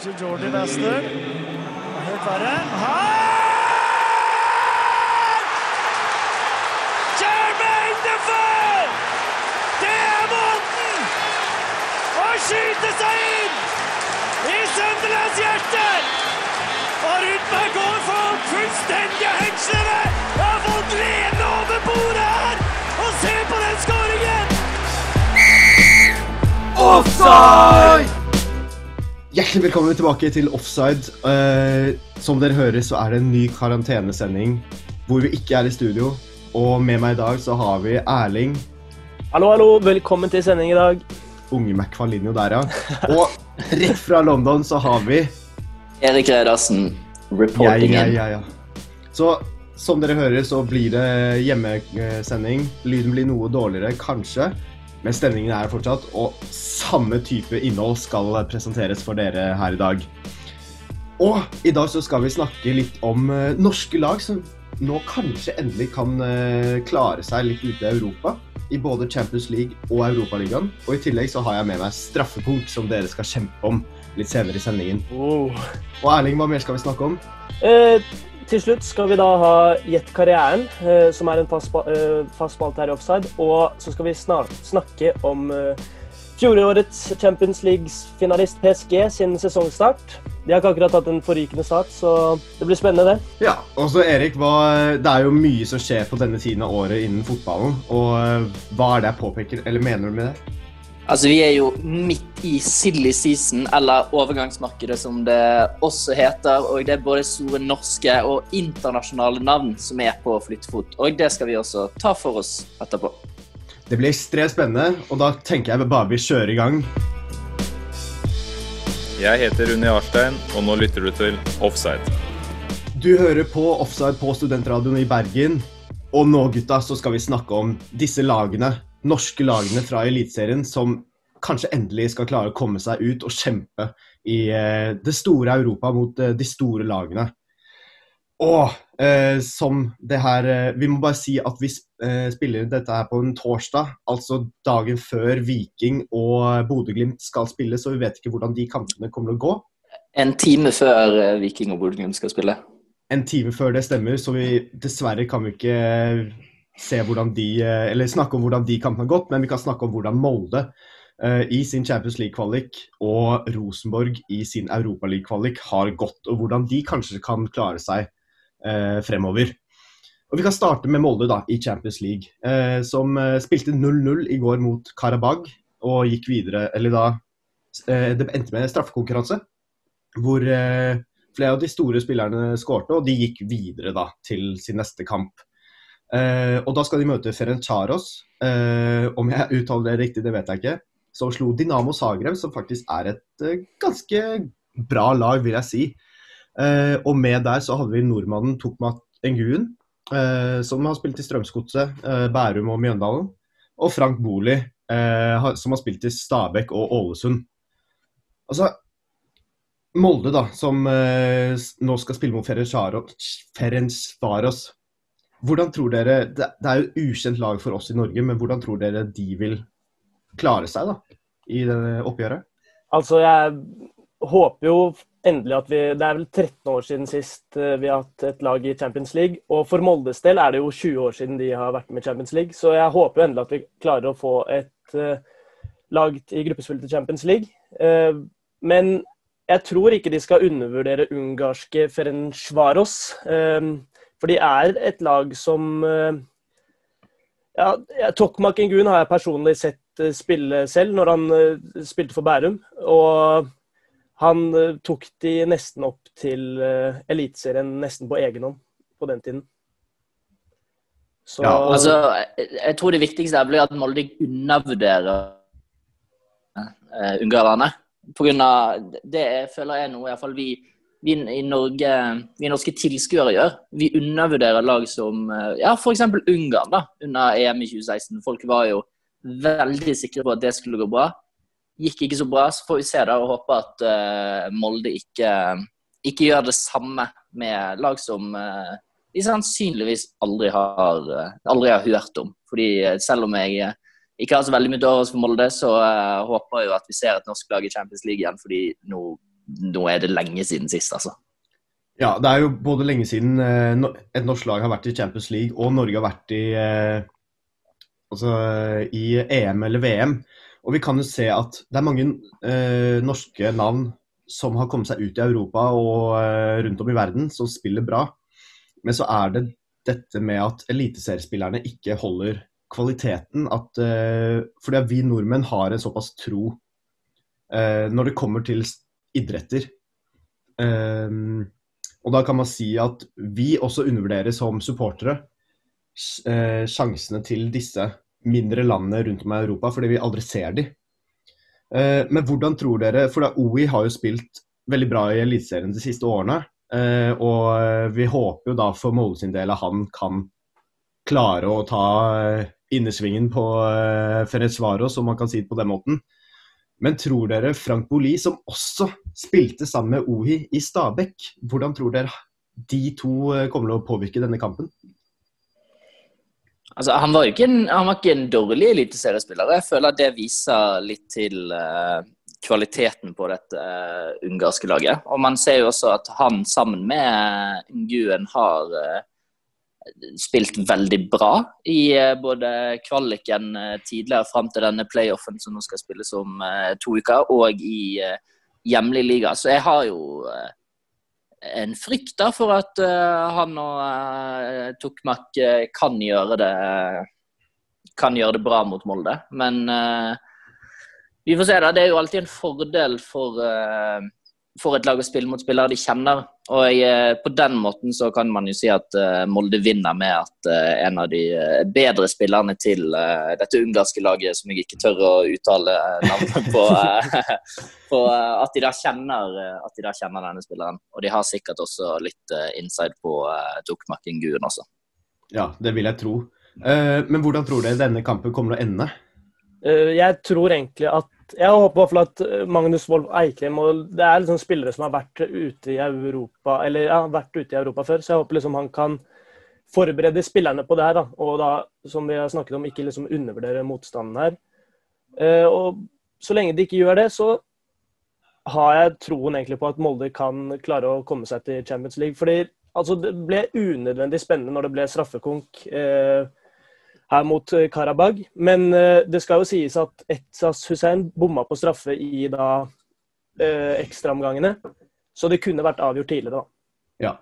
Kanskje Jordi Bastard. Helt verre. Her! Jermaine Defoe! Det er måten å skyte seg inn i Sunderlands hjerte! Og rundt meg går folk fullstendige hengslene! Jeg har fått lene over bordet her! Og se på den skåringen! Offside! Hjertelig velkommen tilbake til Offside. Uh, som dere hører, så er det en ny karantenesending hvor vi ikke er i studio. Og med meg i dag så har vi Erling, Hallo, hallo. Velkommen til sending i dag. unge Mac van Linjo der, ja. Og rett fra London så har vi Erik Redarsen, Ja, reportingen. ja, ja, ja. Så som dere hører, så blir det hjemmesending. Lyden blir noe dårligere, kanskje. Men stemningen er fortsatt, og samme type innhold skal presenteres for dere her i dag. Og i dag så skal vi snakke litt om eh, norske lag som nå kanskje endelig kan eh, klare seg litt ute i Europa. I både Champions League og Europaligaen. Og i tillegg så har jeg med meg straffepunkt som dere skal kjempe om litt senere i sendingen. Oh. Og Erling, hva mer skal vi snakke om? Eh, til slutt skal vi da ha Gjett karrieren, eh, som er en fast, eh, spalte her i Offside. Og så skal vi snart snakke om eh, fjorårets Champions League-finalist PSG sin sesongstart. De har ikke akkurat hatt en forrykende start, så det blir spennende, det. Ja, og så Erik, hva, det er jo mye som skjer på denne tiden av året innen fotballen. Og hva er det jeg påpeker, eller mener du med det? Altså, Vi er jo midt i silly season, eller overgangsmarkedet som det også heter. Og det er både store norske og internasjonale navn som er på flyttefot. Og det skal vi også ta for oss etterpå. Det blir ekstremt spennende, og da tenker jeg bare vi kjører i gang. Jeg heter Rune Arstein, og nå lytter du til Offside. Du hører på Offside på Studentradioen i Bergen. Og nå, gutta, så skal vi snakke om disse lagene, norske lagene fra Eliteserien, som kanskje endelig skal klare å komme seg ut og kjempe i eh, det store Europa mot eh, de store lagene. Og eh, som det her eh, Vi må bare si at vi sp- spiller dette her på en torsdag, altså dagen før Viking og Bodø-Glimt skal spille, så vi vet ikke hvordan de kampene kommer til å gå. En time før Viking og Bodø-Glimt skal spille. en time før det stemmer, så vi dessverre kan vi ikke se hvordan de Eller snakke om hvordan de kampene har gått, men vi kan snakke om hvordan Molde i sin Champions League-kvalik og Rosenborg i sin Europaliga-kvalik har gått, og hvordan de kanskje kan klare seg eh, fremover. Og Vi kan starte med Molde da, i Champions League, eh, som eh, spilte 0-0 i går mot Karabag og gikk videre Eller da eh, Det endte med straffekonkurranse, hvor eh, flere av de store spillerne skårte, og de gikk videre da til sin neste kamp. Eh, og Da skal de møte Ferencvaros. Eh, om jeg uttaler det riktig, det vet jeg ikke. Som slo Dinamo Zagreb, som faktisk er et eh, ganske bra lag, vil jeg si. Eh, og med der så hadde vi nordmannen Tokmat Nguyen, eh, som har spilt i Strømsgodset, eh, Bærum og Mjøndalen. Og Frank Boli, eh, som har spilt i Stabæk og Ålesund. Altså, Molde, da, som eh, nå skal spille mot Ferencvaros. Hvordan tror dere det er jo et ukjent lag for oss i Norge, men hvordan tror dere de vil klare seg da, i det oppgjøret? Altså, jeg håper jo endelig at vi Det er vel 13 år siden sist eh, vi har hatt et lag i Champions League. Og for Moldes del er det jo 20 år siden de har vært med i Champions League. Så jeg håper jo endelig at vi klarer å få et eh, lag i gruppespillet til Champions League. Eh, men jeg tror ikke de skal undervurdere ungarske Ferencvaros. for de er et lag som ja, Tokmak Ingun har jeg personlig sett spille selv når han eh, spilte for Bærum. Og han eh, tok de nesten opp til Eliteserien nesten på egen hånd på den tiden. Så Ja, Altså, jeg, jeg tror det viktigste blir at Molde undervurderer ungarerne. På grunn av Det føler jeg nå, i hvert fall vi, vi i Norge, vi norske tilskuere gjør. Vi undervurderer lag som eh, ja, f.eks. Ungarn da, under EM i 2016. Folk var jo veldig sikre på at det skulle gå bra. Gikk ikke så bra, så får vi se da og håpe at uh, Molde ikke, ikke gjør det samme med lag som uh, de sannsynligvis aldri har, eh, aldri har hørt om. Fordi eh, selv om jeg eh, ikke har så veldig mye til for Molde, så uh, håper jeg jo at vi ser et norsk lag i Champions League igjen. Fordi nå nå er det lenge siden sist, altså. Ja, det er jo både lenge siden eh, et norsk lag har vært i Champions League, og Norge har vært i, eh, altså, i EM eller VM. Og vi kan jo se at det er mange eh, norske navn som har kommet seg ut i Europa og eh, rundt om i verden, som spiller bra. Men så er det dette med at eliteseriespillerne ikke holder kvaliteten. At, eh, fordi vi nordmenn har en såpass tro eh, når det kommer til idretter. Eh, og da kan man si at vi også undervurderer som supportere eh, sjansene til disse mindre landene rundt om i Europa, fordi vi aldri ser de. Eh, men hvordan tror dere For da OI har jo spilt veldig bra i Eliteserien de siste årene. eh, og eh, vi håper jo da for Molde sin del at han kan klare å ta eh, innersvingen på eh, Ferencvaros, om man kan si det på den måten. Men tror dere Frank Boli, som også spilte sammen med Ohi i Stabekk, hvordan tror dere de to eh, kommer til å påvirke denne kampen? Altså, han var jo ikke en, han var ikke en dårlig eliteseriespiller. Jeg føler at det viser litt til uh, kvaliteten på dette uh, ungarske laget. Og man ser jo også at han sammen med Nguen har uh, spilt veldig bra i både kvaliken tidligere fram til denne playoffen som nå skal spilles om to uker, og i hjemlig liga. Så jeg har jo en frykt for at eh, han og uh, Tokmak eh, kan gjøre det kan gjøre det bra mot Molde. Men eh, vi får se. da. Det er jo alltid en fordel for, for et lag å spille mot spillere de kjenner. Og eh, på den måten så kan man jo si at eh, Molde vinner med at eh, en av de bedre spillerne til dette ungarske laget, som jeg ikke tør å uttale navnet på, på at, de da kjenner, at de da kjenner denne spilleren. Og de har sikkert også litt inside på uh, Tokmak Nguen også. Ja, det vil jeg tro. Eh, men hvordan tror dere denne kampen kommer til å ende? Eh, Jeg tror egentlig at Jeg håper i hvert fall at eh, Magnus Wolff Eikrem og Det er liksom spillere som har vært ute i Europa Eller ja, vært ute i Europa før, så jeg håper liksom han kan forberede spillerne på det her. da, Og da, som vi har snakket om, ikke liksom undervurdere motstanden her. Eh, Og så lenge de ikke gjør det, så har jeg troen egentlig på at Molde kan klare å komme seg til Champions League. Fordi altså, det ble unødvendig spennende når det ble straffekonk. Eh, her mot eh, Karabag. Men eh, det skal jo sies at Etsas Hussein bomma på straffe i da eh, ekstraomgangene. Så det kunne vært avgjort tidligere, da. Ja.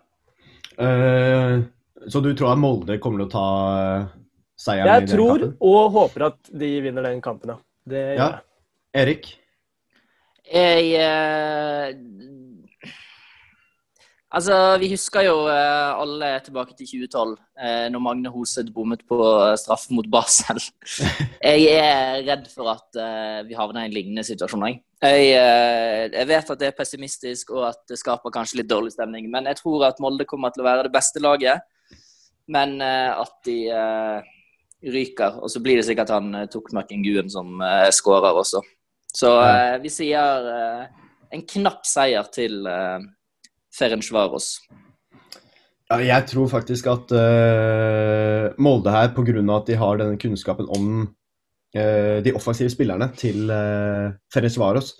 Uh, så du tror at Molde kommer til å ta seieren i Jeg den tror kampen? og håper at de vinner den kampen, ja. Det gjør Ja. jeg. Erik? Jeg eh, Altså, vi husker jo eh, alle tilbake til 2012, eh, når Magne Hoseth bommet på eh, straffe mot Basel. jeg er redd for at eh, vi havner i en lignende situasjon. Jeg. Jeg, eh, jeg vet at det er pessimistisk og at det skaper kanskje litt dårlig stemning, men jeg tror at Molde kommer til å være det beste laget. Men eh, at de ryker, og så blir det sikkert han eh, Tokmak Guen som eh, skårer også. Så vi sier en knapp seier til eh, Ferencvaros. Ja, jeg tror faktisk at uh, Molde her, pga. at de har denne kunnskapen om uh, de offensive spillerne til uh, Ferencvaros,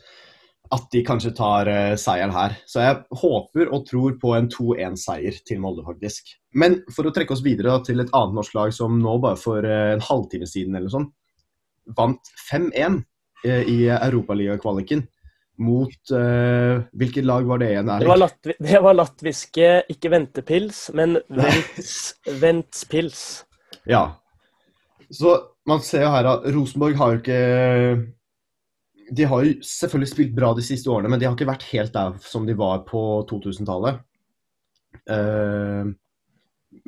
at de kanskje tar uh, seieren her. Så jeg håper og tror på en 2-1-seier til Molde, faktisk. Men for å trekke oss videre da, til et annet norsk lag som nå bare for uh, en halvtime siden eller sånn, vant 5-1 uh, i Europaligakvaliken mot uh, Hvilket lag var det igjen? Det var, latvi det var latviske, ikke ventepils, men Ventspils. Ja. Så man ser jo her at Rosenborg har jo ikke De har jo selvfølgelig spilt bra de siste årene, men de har ikke vært helt der som de var på 2000-tallet. Uh,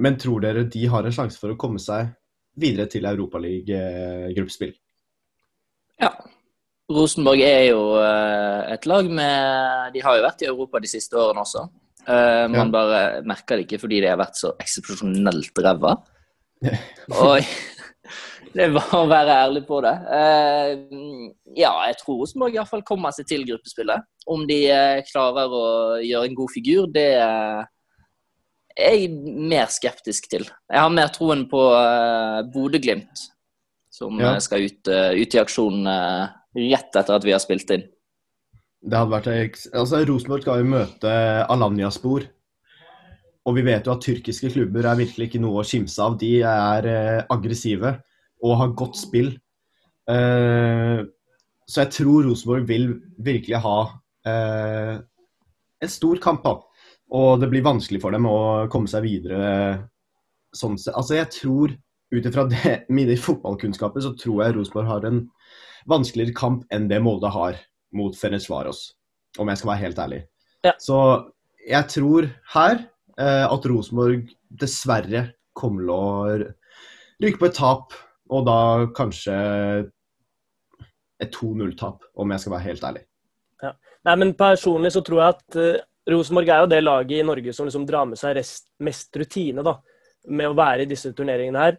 men tror dere de har en sjanse for å komme seg videre til Europaliga-gruppespill? Ja. Rosenborg er jo eh, et lag med De har jo vært i Europa de siste årene også. Eh, man Ja. bare merker det ikke fordi de har vært så eksepsjonelt ræva. Og det er bare å være ærlig på det. Eh, ja, jeg tror Rosenborg iallfall kommer seg til gruppespillet. Om de klarer å gjøre en god figur, det er jeg mer skeptisk til. Jeg har mer troen på Bodø-Glimt, som Ja. skal ut, ut i aksjon rett etter at vi har spilt inn. Det hadde vært Altså, Rosenborg skal jo møte Alanya-spor. Og vi vet jo at tyrkiske klubber er virkelig ikke noe å kimse av. De er eh, aggressive og har godt spill. Eh, så jeg tror Rosenborg vil virkelig ha eh, en stor kamp. da. Og det blir vanskelig for dem å komme seg videre sånn sett. Altså, jeg tror ut ifra mine fotballkunnskaper, så tror jeg Rosenborg har en vanskeligere kamp enn det Molde har mot Ferencvaros, om jeg skal være helt ærlig. Ja. Så jeg tror her eh, at Rosenborg dessverre kommer til å ryke på et tap, og da kanskje et 2-0-tap, om jeg skal være helt ærlig. Nei, men Personlig så tror jeg at eh, Rosenborg er jo det laget i Norge som liksom drar med seg rest, mest rutine da, med å være i disse turneringene her.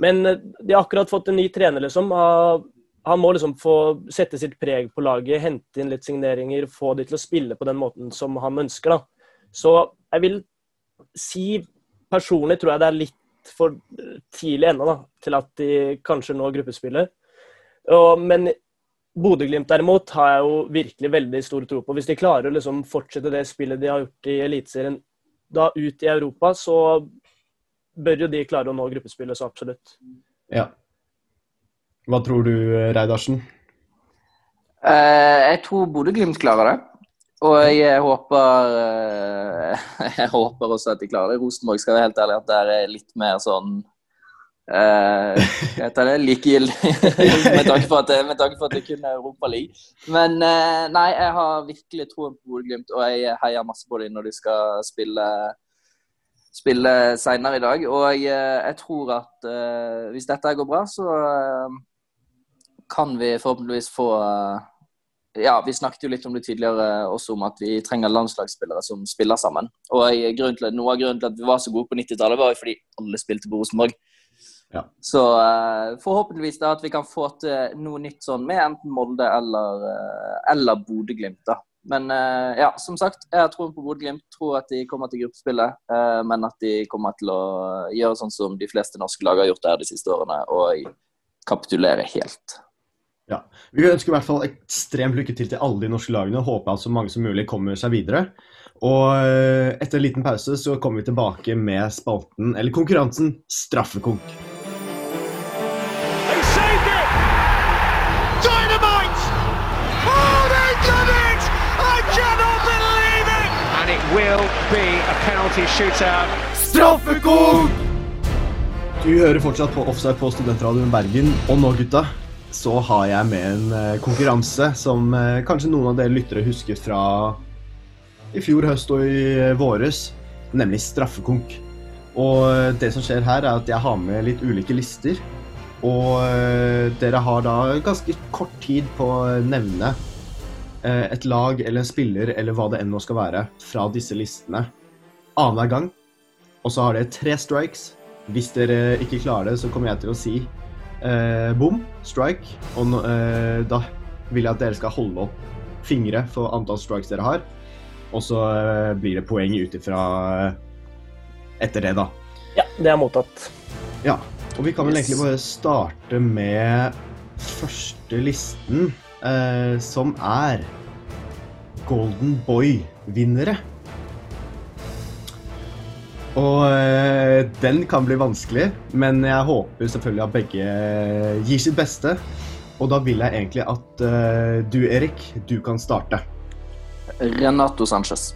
Men eh, de har akkurat fått en ny trener, liksom. Han, han må liksom få sette sitt preg på laget, hente inn litt signeringer, få de til å spille på den måten som han ønsker. da. Så jeg vil si personlig tror jeg det er litt for tidlig ennå til at de kanskje når gruppespillet. Og, men Bodø-Glimt derimot har jeg jo virkelig veldig stor tro på. Hvis de klarer å liksom fortsette det spillet de har gjort i Eliteserien da ut i Europa, så bør jo de klare å nå gruppespillet så absolutt. Ja. Hva tror du, Reidarsen? Eh, jeg tror Bodø-Glimt klarer det. Og jeg håper eh, Jeg håper også at de klarer det. Rosenborg skal være helt ærlig at der er litt mer sånn eh, Hva heter det? Likegyldig. med, tanke på at, det- med tanke på at det kun er Europaliga. Men eh, nei, jeg har virkelig troen på Bodø-Glimt, og jeg heier masse på dem når de skal spille spille senere i dag. Og jeg, jeg tror at uh, hvis dette går bra, så eh, kan vi forhåpentligvis få eh, ja, Vi snakket jo litt om det tidligere også om at vi trenger landslagsspillere som spiller sammen. Og jeg, til, Noe av grunnen til at vi var så gode på 90-tallet, var jo fordi alle spilte på Rosenborg. Ja. Så uh, forhåpentligvis da at vi kan få til noe nytt sånn med enten Molde eller, uh, eller Bodø-Glimt. Men uh, ja, som sagt, jeg har troen på Bodø-Glimt. Tror at de kommer til gruppespillet, Uh, men at de kommer til å gjøre sånn som de fleste norske lag har gjort der de siste årene, og kapitulere helt. Vi ønsker i hvert fall ekstremt lykke til til alle de norske lagene. Håper at så mange som mulig kommer seg videre. Og eh, etter en liten pause så kommer vi tilbake med spalten, eller konkurransen, Straffekonk. Oh, they've done it! I cannot believe it! And it will be a penalty shootout. Straffekonk! Du hører fortsatt på Offside på Studentradioen Bergen. Og nå, gutta, så har jeg med en eh, konkurranse som eh, kanskje noen av dere lyttere husker fra i fjor høst og i eh, våres, nemlig straffekonk. Og det som skjer her, er at jeg har med litt ulike lister. Og dere har da ganske kort tid på å nevne et lag eller en spiller eller hva det enn nå skal være fra disse listene annenhver gang. Og så har dere tre strikes. Hvis dere ikke klarer det, så kommer jeg til å si eh, bom, strike. Og eh, da vil jeg at dere skal holde opp fingre for antall strikes dere har. Og så eh, blir det poeng ut ifra eh, etter det, da. Ja, det er mottatt. Ja. Og vi kan vel egentlig bare starte med første listen, eh, som er Golden Boy-vinnere. Og eh, den kan bli vanskelig, men jeg håper selvfølgelig at begge gir sitt beste. Og da vil jeg egentlig at eh, du, Erik, du kan starte. Renato Sanchez.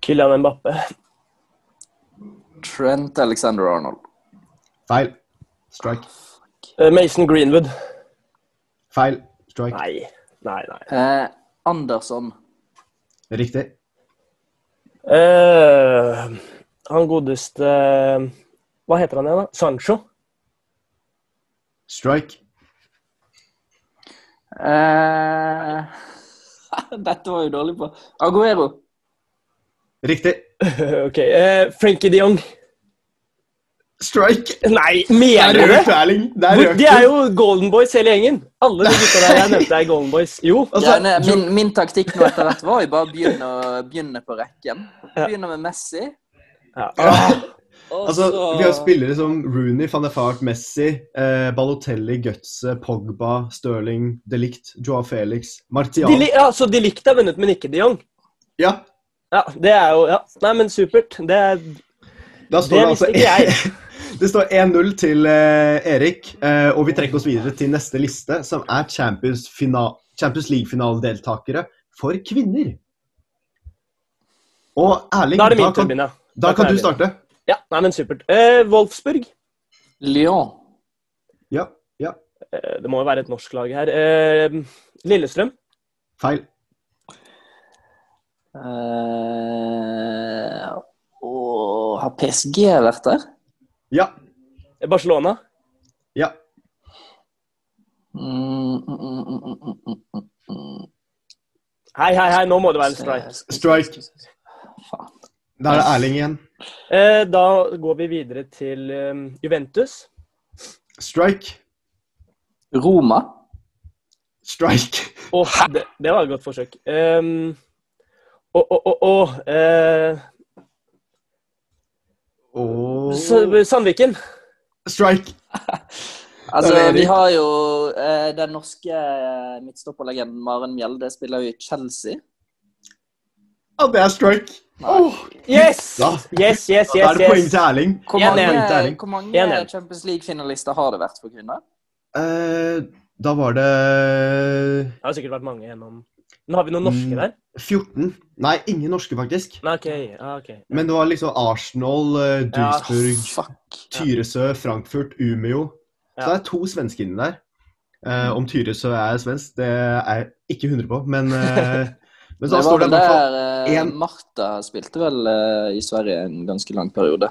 Kylian Mbappe. Trent Alexander Arnold. Feil. Strike. Uh, Mason Greenwood. Feil. Strike. Nei, nei, nei. Eh, Andersson. Riktig. Eh, han godeste Hva heter han igjen, da? Sancho? Strike. Uh, dette var jo dårlig på. Aguero. Riktig. OK. Eh, Frankie de Jong. Strike. Nei, mener du det? er Hvor- De er jo Golden Boys hele gjengen. Alle de gutta der jeg nevnte er Golden Boys. Jo. Altså, ja, nei, min, min taktikk nå etter hvert var jo bare å begynne, å- begynne på rekken. Begynne med Messi. Ja. Ah, Altså, Vi har spillere som Rooney, van der Fart, Messi, eh, Balotelli, Götze, Pogba, Sterling, Delict, Joao Felix, Martial. De, li- ja, så Delict er vunnet, men ikke de Jong? Ja, Ja, det er jo Ja, nei, men supert. Det er da står Det det, altså ikke jeg. Det står 1-0 til eh, Erik, eh, og vi trekker oss videre til neste liste, som er Champions, Champions League-finaledeltakere for kvinner. Og Erling, Da er det min da tur, kan, da Da kan kan du starte. Ja, nei, men supert. Eh, Wolfsburg. Lyon. Ja, ja. Eh, det må jo være et norsk lag her. Eh, Lillestrøm. Feil. Uh, og har PSG vært der? Ja, Barcelona. ja. Mm, mm, mm. Hei, hei, hei, nå må det være en strike. Strike. Faen. Da er det Erling igjen. Eh, da går vi videre til eh, Juventus. Strike. Roma. Strike. Oh, det, det var et godt forsøk. Um, å, å, å, å, eh, S- Sandviken. Strike. Altså, Da vi har jo eh, den norske eh, midtstopperlegenden Maren Mjelde spiller jo i Chelsea. Ja, det er strike. Oh, Yes! Da. Yes, yes, Da yes. er det poeng til Erling. Hvor mange. Erling. hvor mange. Champions League-finalister har det vært for kvinner? Eh, da var det Det har sikkert vært mange gjennom Men har vi noen norske Mm. der? 14. Nei, ingen norske, faktisk. Okay, OK. ah, ok. Men det var liksom Arsenal, Duesburg, Duisburg, Fuck. Tyresø, Frankfurt, Umeå. Så Ja. det er to svensker inni der. Uh, om Tyresø er svensk, det er jeg ikke 100 på, men, uh, men så Det står det i hvert fall eh, Martha spilte vel uh, i Sverige en ganske lang periode.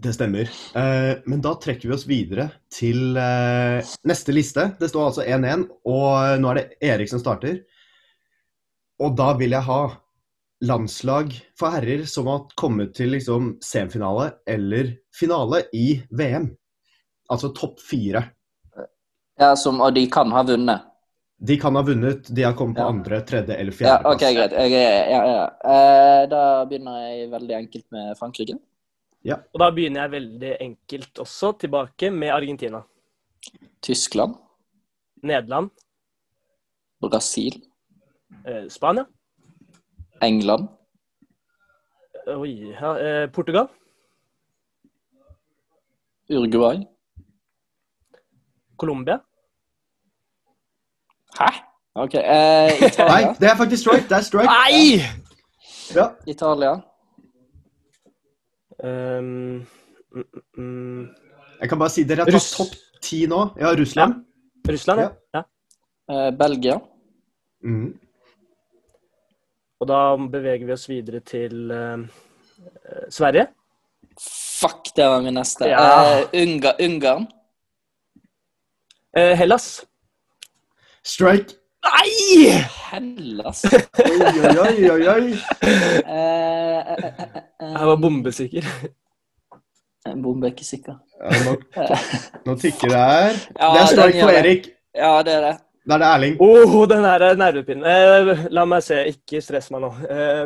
Det stemmer. Eh, men da trekker vi oss videre til eh, neste liste. Det står altså 1-1, og nå er det Erik som starter. Og da vil jeg ha landslag for herrer som har kommet til liksom semifinale eller finale i VM. Altså topp fire. Ja, som, Og de kan ha vunnet. De kan ha vunnet, de har kommet på Ja. andre, tredje eller Ja, okay, ok, greit. Jeg, er- ja, ja. Eh, da begynner jeg veldig enkelt med Frankrike. Og da begynner jeg veldig enkelt også, tilbake med Argentina. Tyskland. Nederland. Brasil. Eh, Spania. England. Oi. Ja, eh, Portugal. Uruguay. Colombia. Hæ? OK. Eh, Nei, Italia. det er faktisk strike. Det er strike. Nei! Ja. Italia. Um, mm, mm, mm. Jeg kan bare si dere har tatt Russ. topp ti nå. Ja, Russland. Russland, ja. ja. Eh, Belgia. Mhm. Og da beveger vi oss videre til eh, Sverige. Fuck, det var min neste. Ja. Uh, Unga, Ungarn. Uh, Hellas. Strike. Nei! Hellas. Oi, oi, oi, oi, Jeg var bombesikker. En bombe er ikke sikker. Ja, nå, nå tikker det her. Ja, Det er strike for på. Erik. Ja, det er det. Da er det Erling. Åh, den her er nervepirrende. Eh, la meg se, ikke stress meg nå. Eh,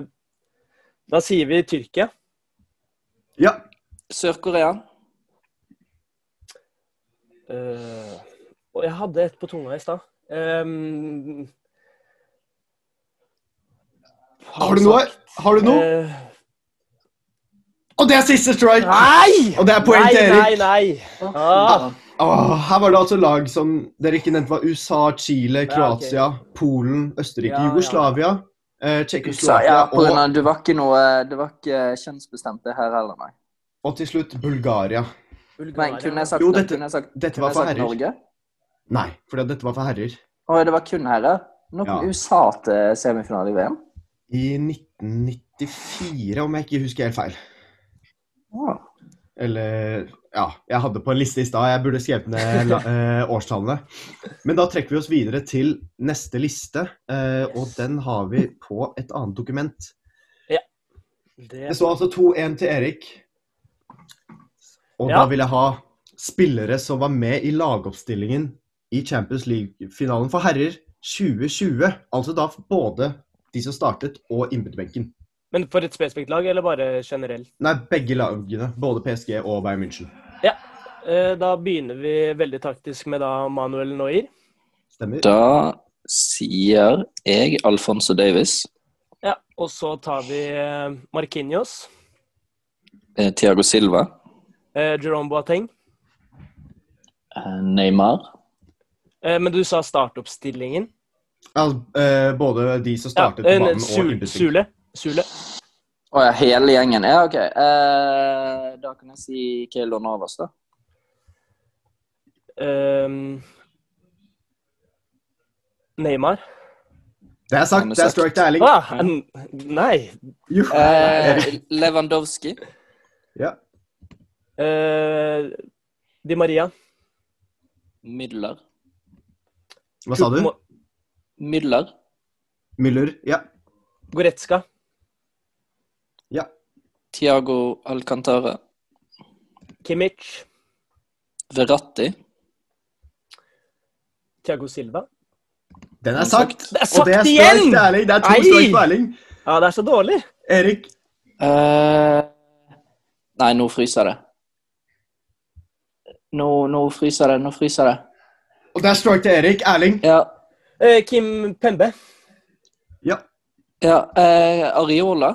da sier vi Tyrkia. Ja. Sør-Korea. Eh, og jeg hadde et på tunga i stad. Um, Har du noe? Har du noe? Eh, Og det er siste strike! nei! Og det er poeng nei, til Erik. Nei, nei. Ah. Åh, her var det altså lag som dere ikke nevnte var USA, Chile, Ja, okay. Kroatia, Polen, Østerrike, Ja, ja. Jugoslavia, eh, Så, Tsjekkoslovakia ja, på og, du var ikke noe Det var ikke kjønnsbestemt det her heller, nei. og til slutt Bulgaria. Men kunne jeg sagt, Jo, dette- kunne jeg sagt, Dette kunne var for herrer. Norge? Nei, for dette var for herrer. Å, det var kun herrer? Nå kom Ja. USA til semifinale i VM. I 1994, om jeg ikke husker helt feil. Å. Eller Ja, jeg hadde på en liste i stad. Jeg burde skrevet ned eh, årstallene. Men da trekker vi oss videre til neste liste, eh, og den har vi på et annet dokument. Det, Det står altså 2-1 til Erik. Og Ja. da vil jeg ha spillere som var med i lagoppstillingen i Champions League-finalen for herrer 2020. Altså da både de som startet og innbytterbenken. Men for et spesifikt lag, eller bare generelt? Nei, begge lagene. Både PSG og Bayern München. Eh, Da begynner vi veldig taktisk med da Manuel Noir. Stemmer? Da sier jeg Alfonso Davis. Ja, og så tar vi Markinios. Marquinhos, Eh, Thiago Silva. eh, Jerome Boateng. Eh, Neymar. Eh, Men du sa startoppstillingen. Al eh, både de som startet ja, på banen og Sule. innbytting. Sule. Sule. Å ja, hele gjengen. Ja, OK. Eh, da kan jeg si Keylor Navas, da. Ehm, Neymar. Det er sagt. Det er strike til Erling. Ah, n- nei. Jo. Eh, Lewandowski. Ja. Eh, Di Maria. Müller. Hva sa du? Müller. Müller? Ja. Goretzka. Ja. Thiago Alcantara. Kimmich. Verratti. Thiago Silva. Den er sagt. Det er sagt Og det er igjen! til Erling. Det er to strøk på Erling. Ja, det er så dårlig. Erik. Uh, nei, nå fryser det. Nå, nå fryser det. Nå fryser det. Og det er strike til Erik. Erling. Ja. Uh, Kim Pembe. Ja. ja uh, Ariola?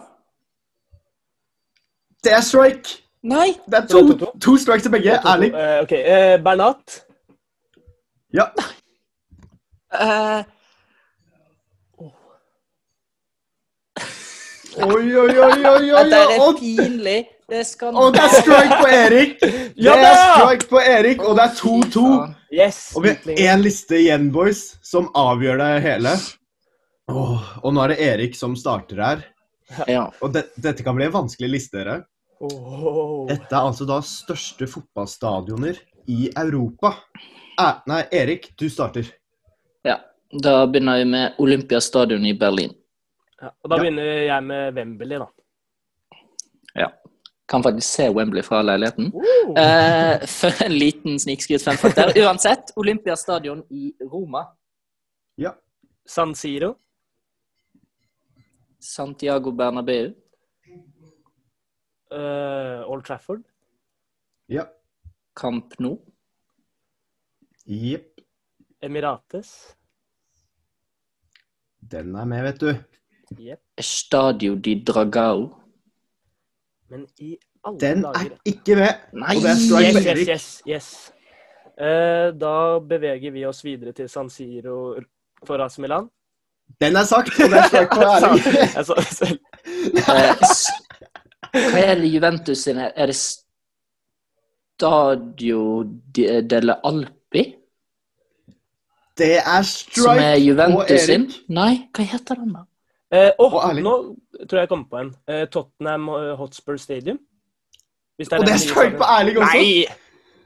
Det er strike. Nei! Det er er to, to-to. to strikes til begge. Erling. Uh, ok, eh, Bernat. Ja. Eh, Oi, oi, oi, oi, oi. Det er pinlig. Det skal og det er strike på Erik. Det er strike på Erik, og det er 2-2. Yes. Og vi har én liste igjen, boys, som avgjør det hele. Oh, og nå er det Erik som starter her. Ja. Og det, dette kan bli en vanskelig liste, dere. Dette er altså da største fotballstadioner i Europa. Eh, nei, Erik, du starter. Ja. Da begynner vi med Olympiastadion i Berlin. Ja, og da Ja. begynner jeg med Wembley, da. Kan faktisk se Wembley fra leiligheten. Uh. Eh, for en liten snikskryt femfakt der. Uansett, Olympiastadion i Roma. Ja. San Siro. Santiago Bernabeu. Uh, Old Trafford. Ja. Camp Nou. Jepp. Emirates. Den er med, vet du. Yep. Stadio di Dragao. Men i alle Den dager er ikke med. Nei! Og det er strike Yes, yes, yes. yes. Eh, da beveger vi oss videre til San Siro for AC Milan. Den er sagt, og det er strike. Jeg sa det selv. Eh, hva er Juventus sin? Er det Stadio de delle Alpi? Det er Som er Juventus sin? Erik. Nei, hva heter den, da? Eh, oh, Og nå tror jeg jeg kom på en. Eh, Tottenham Hotspur Stadium. Hvis Og det er strike på. Erling også. Nei!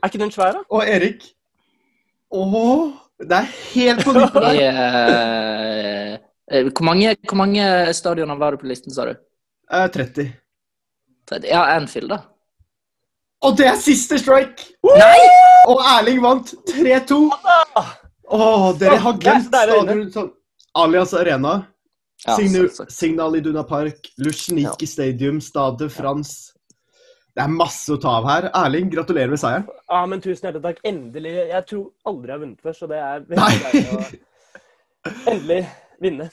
Er ikke den svær, da? Og Erik. Åh, det er helt på nytt der. Eh, hvor, mange, hvor mange stadioner var det på listen, sa du? Eh, 30. Ja, Anfield, da. Og det er siste strike! Nei! Og Erling vant 3-2. Åh, dere har glemt stadion sånn. Alias Arena, Ja, Signal, selvsagt. Signal Iduna Park, Lushniki Stadium, Stade France. Det er masse å ta av her. Erling, gratulerer med seieren. Ja, men tusen hjertelig takk. Endelig. Jeg tror aldri jeg har vunnet før, så det er veldig deilig å endelig vinne.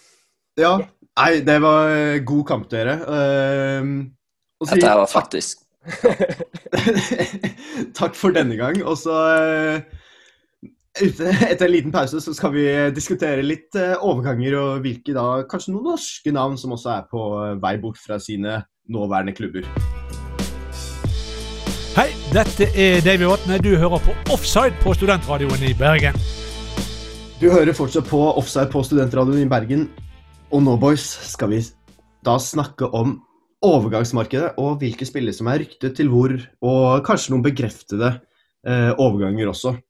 Ja. Nei, det var eh, god kamp, dere. Uh, Dette her var faktisk takk for denne gang. Og så ute, Etter en liten pause så skal vi diskutere litt eh, overganger og hvilke da kanskje noen norske navn som også er på eh, vei bort fra sine nåværende klubber. Hei, dette er Davy Vatne. Du hører på Offside på Studentradioen i Bergen. Du hører fortsatt på Offside på Studentradioen i Bergen. Og nå, boys, skal vi da snakke om overgangsmarkedet og hvilke spillere som er ryktet til hvor, og kanskje noen bekreftede eh, overganger også.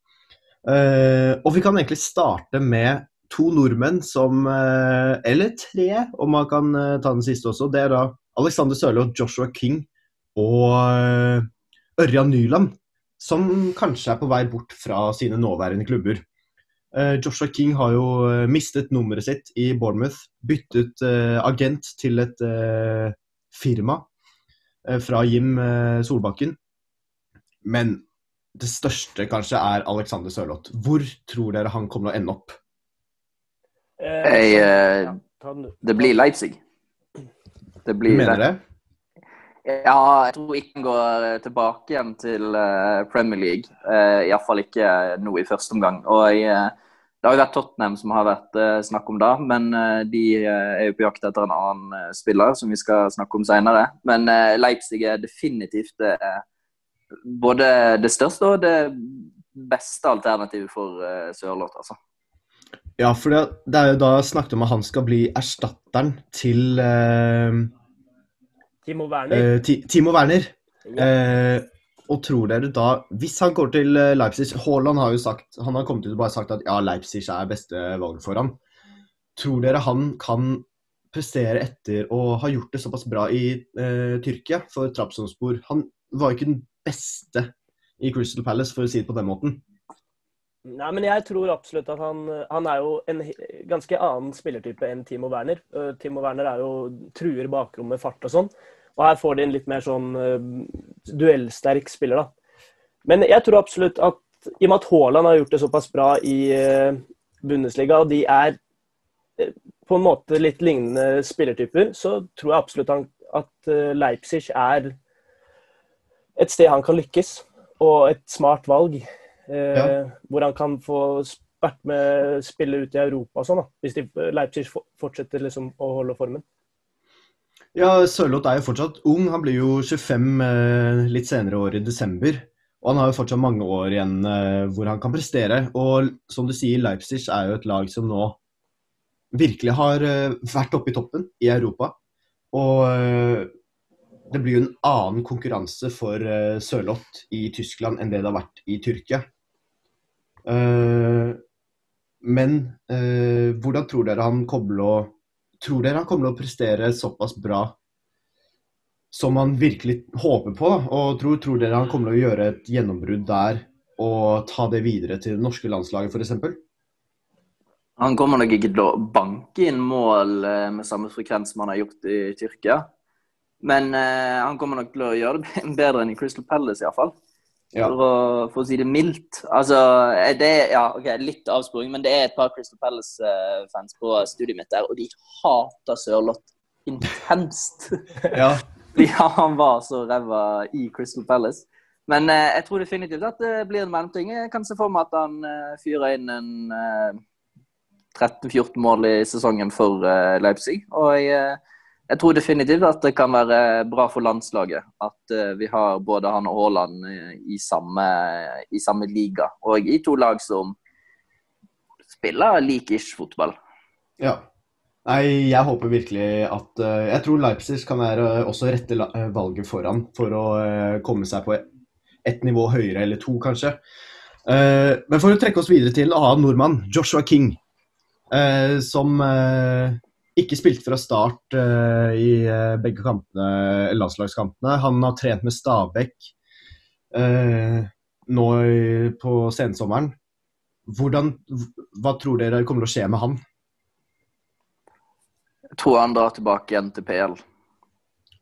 Eh, og vi kan egentlig starte med to nordmenn som eh, Eller tre, om man kan eh, ta den siste også. Det er da Alexander Sørli og Joshua King og Ørjan Nyland, som kanskje er på vei bort fra sine nåværende klubber. Joshua King har jo mistet nummeret sitt i Bournemouth. Byttet agent til et, firma fra Jim Solbakken. Men det største kanskje er Alexander Sørloth. Hvor tror dere han kommer til å ende opp? Eh, Jeg, eh, du. Det blir Leipzig. Det blir Mener det? Ja, jeg tror ikke han går eh, tilbake igjen til Premier League. Iallfall ikke nå i første omgang. Og jeg, Det har jo vært Tottenham som har vært snakk om det, men de er jo på jakt etter en annen spiller, som vi skal snakke om senere. Men Leipzig er definitivt det, eh, både det største og det beste alternativet for uh, Sørloth, altså. Ja, for det, det er jo da snakket om at han skal bli erstatteren til uh, Timo Werner. Uh, Ti- Timo Werner. Ja. Eh, og tror dere da, hvis han går til Leipzig Haaland har jo sagt, han har kommet ut og bare sagt at ja, Leipzig er beste valg for ham. Tror dere han kan prestere etter å ha gjort det såpass bra i Tyrkia for Trabzonspor? Han var jo ikke den beste i Crystal Palace, for å si det på den måten. Nei, men jeg tror absolutt at han Han er jo en ganske annen spillertype enn Timo Werner. Uh, Timo Werner er jo truer bakrommet, fart og sånn. Og her får de en litt mer sånn uh, duellsterk spiller, da. Men jeg tror absolutt at i og med at Haaland har gjort det såpass bra i uh, Bundesliga, og de er på en måte litt lignende spillertyper, så tror jeg absolutt han, at Leipzig er et sted han kan lykkes, og et smart valg. Eh, Ja. Hvor han kan få vært med spille ut i Europa og sånn, da. Hvis de, Leipzig fortsetter liksom å holde formen. Ja, Sørloth er jo fortsatt ung. Han blir jo 25 eh, litt senere i år i desember. Og han har jo fortsatt mange år igjen eh, hvor han kan prestere. Og som du sier, Leipzig er jo et lag som nå virkelig har eh, vært oppe i toppen i Europa. Og eh, det blir jo en annen konkurranse for uh, Sørloth i Tyskland enn det det har vært i Tyrkia. Uh, men uh, hvordan tror dere han kommer å Tror dere han kommer til å prestere såpass bra som han virkelig håper på? Og tror, tror dere han kommer til å gjøre et gjennombrudd der og ta det videre til det norske landslaget f.eks.? Han kommer nok ikke til å banke inn mål med samme frekvens som han har gjort i Tyrkia. Men eh, han kommer nok til å gjøre det bedre enn i Crystal Palace, iallfall. Ja. For, å, for å si det mildt. Altså, eh, det ja, ok, litt avsporing, men det er et par Crystal Palace-fans på studiet mitt der, og de hater Sørloth intenst. Ja. ja, han var så ræva i Crystal Palace. Men eh, jeg tror definitivt at det blir en mellomting. Jeg kan se for meg at han eh, fyrer inn en eh, 13-14 mål i sesongen for eh, Leipzig. Og jeg, eh, jeg tror definitivt at det kan være bra for landslaget at eh, vi har både han og Haaland eh, i, samme, i samme liga. Og i to lag som spiller lik-ish fotball. ja. Nei, jeg håper virkelig at eh, Jeg tror Leipzig kan være også rette valget foran for å komme seg på ett nivå høyere, eller to kanskje. Men for å trekke oss videre til en annen nordmann, Joshua King, som ikke spilte fra start uh, i eh, begge kampene, landslagskampene. Han har trent med Stabæk uh, nå i, på sensommeren. Hvordan, hva tror dere kommer til å skje med han? Jeg tror han drar tilbake igjen til PL.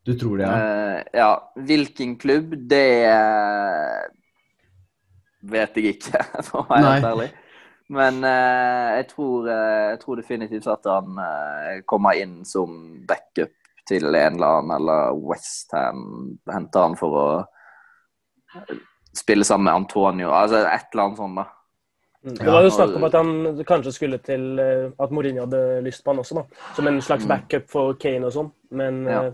Du tror det, ja? Uh, ja, hvilken klubb, det eh, vet jeg ikke, for å være helt ærlig. Men eh, jeg, tror, eh, jeg tror definitivt at han eh, kommer inn som backup til en eller annen, eller Westham henter han for å spille sammen med Antonio. Altså et eller annet sånt, da. Det var jo snakk om at han kanskje skulle til eh, At Mourinho hadde lyst på han også, da. Som en slags Mm. backup for Kane og sånn. Men Ja. eh,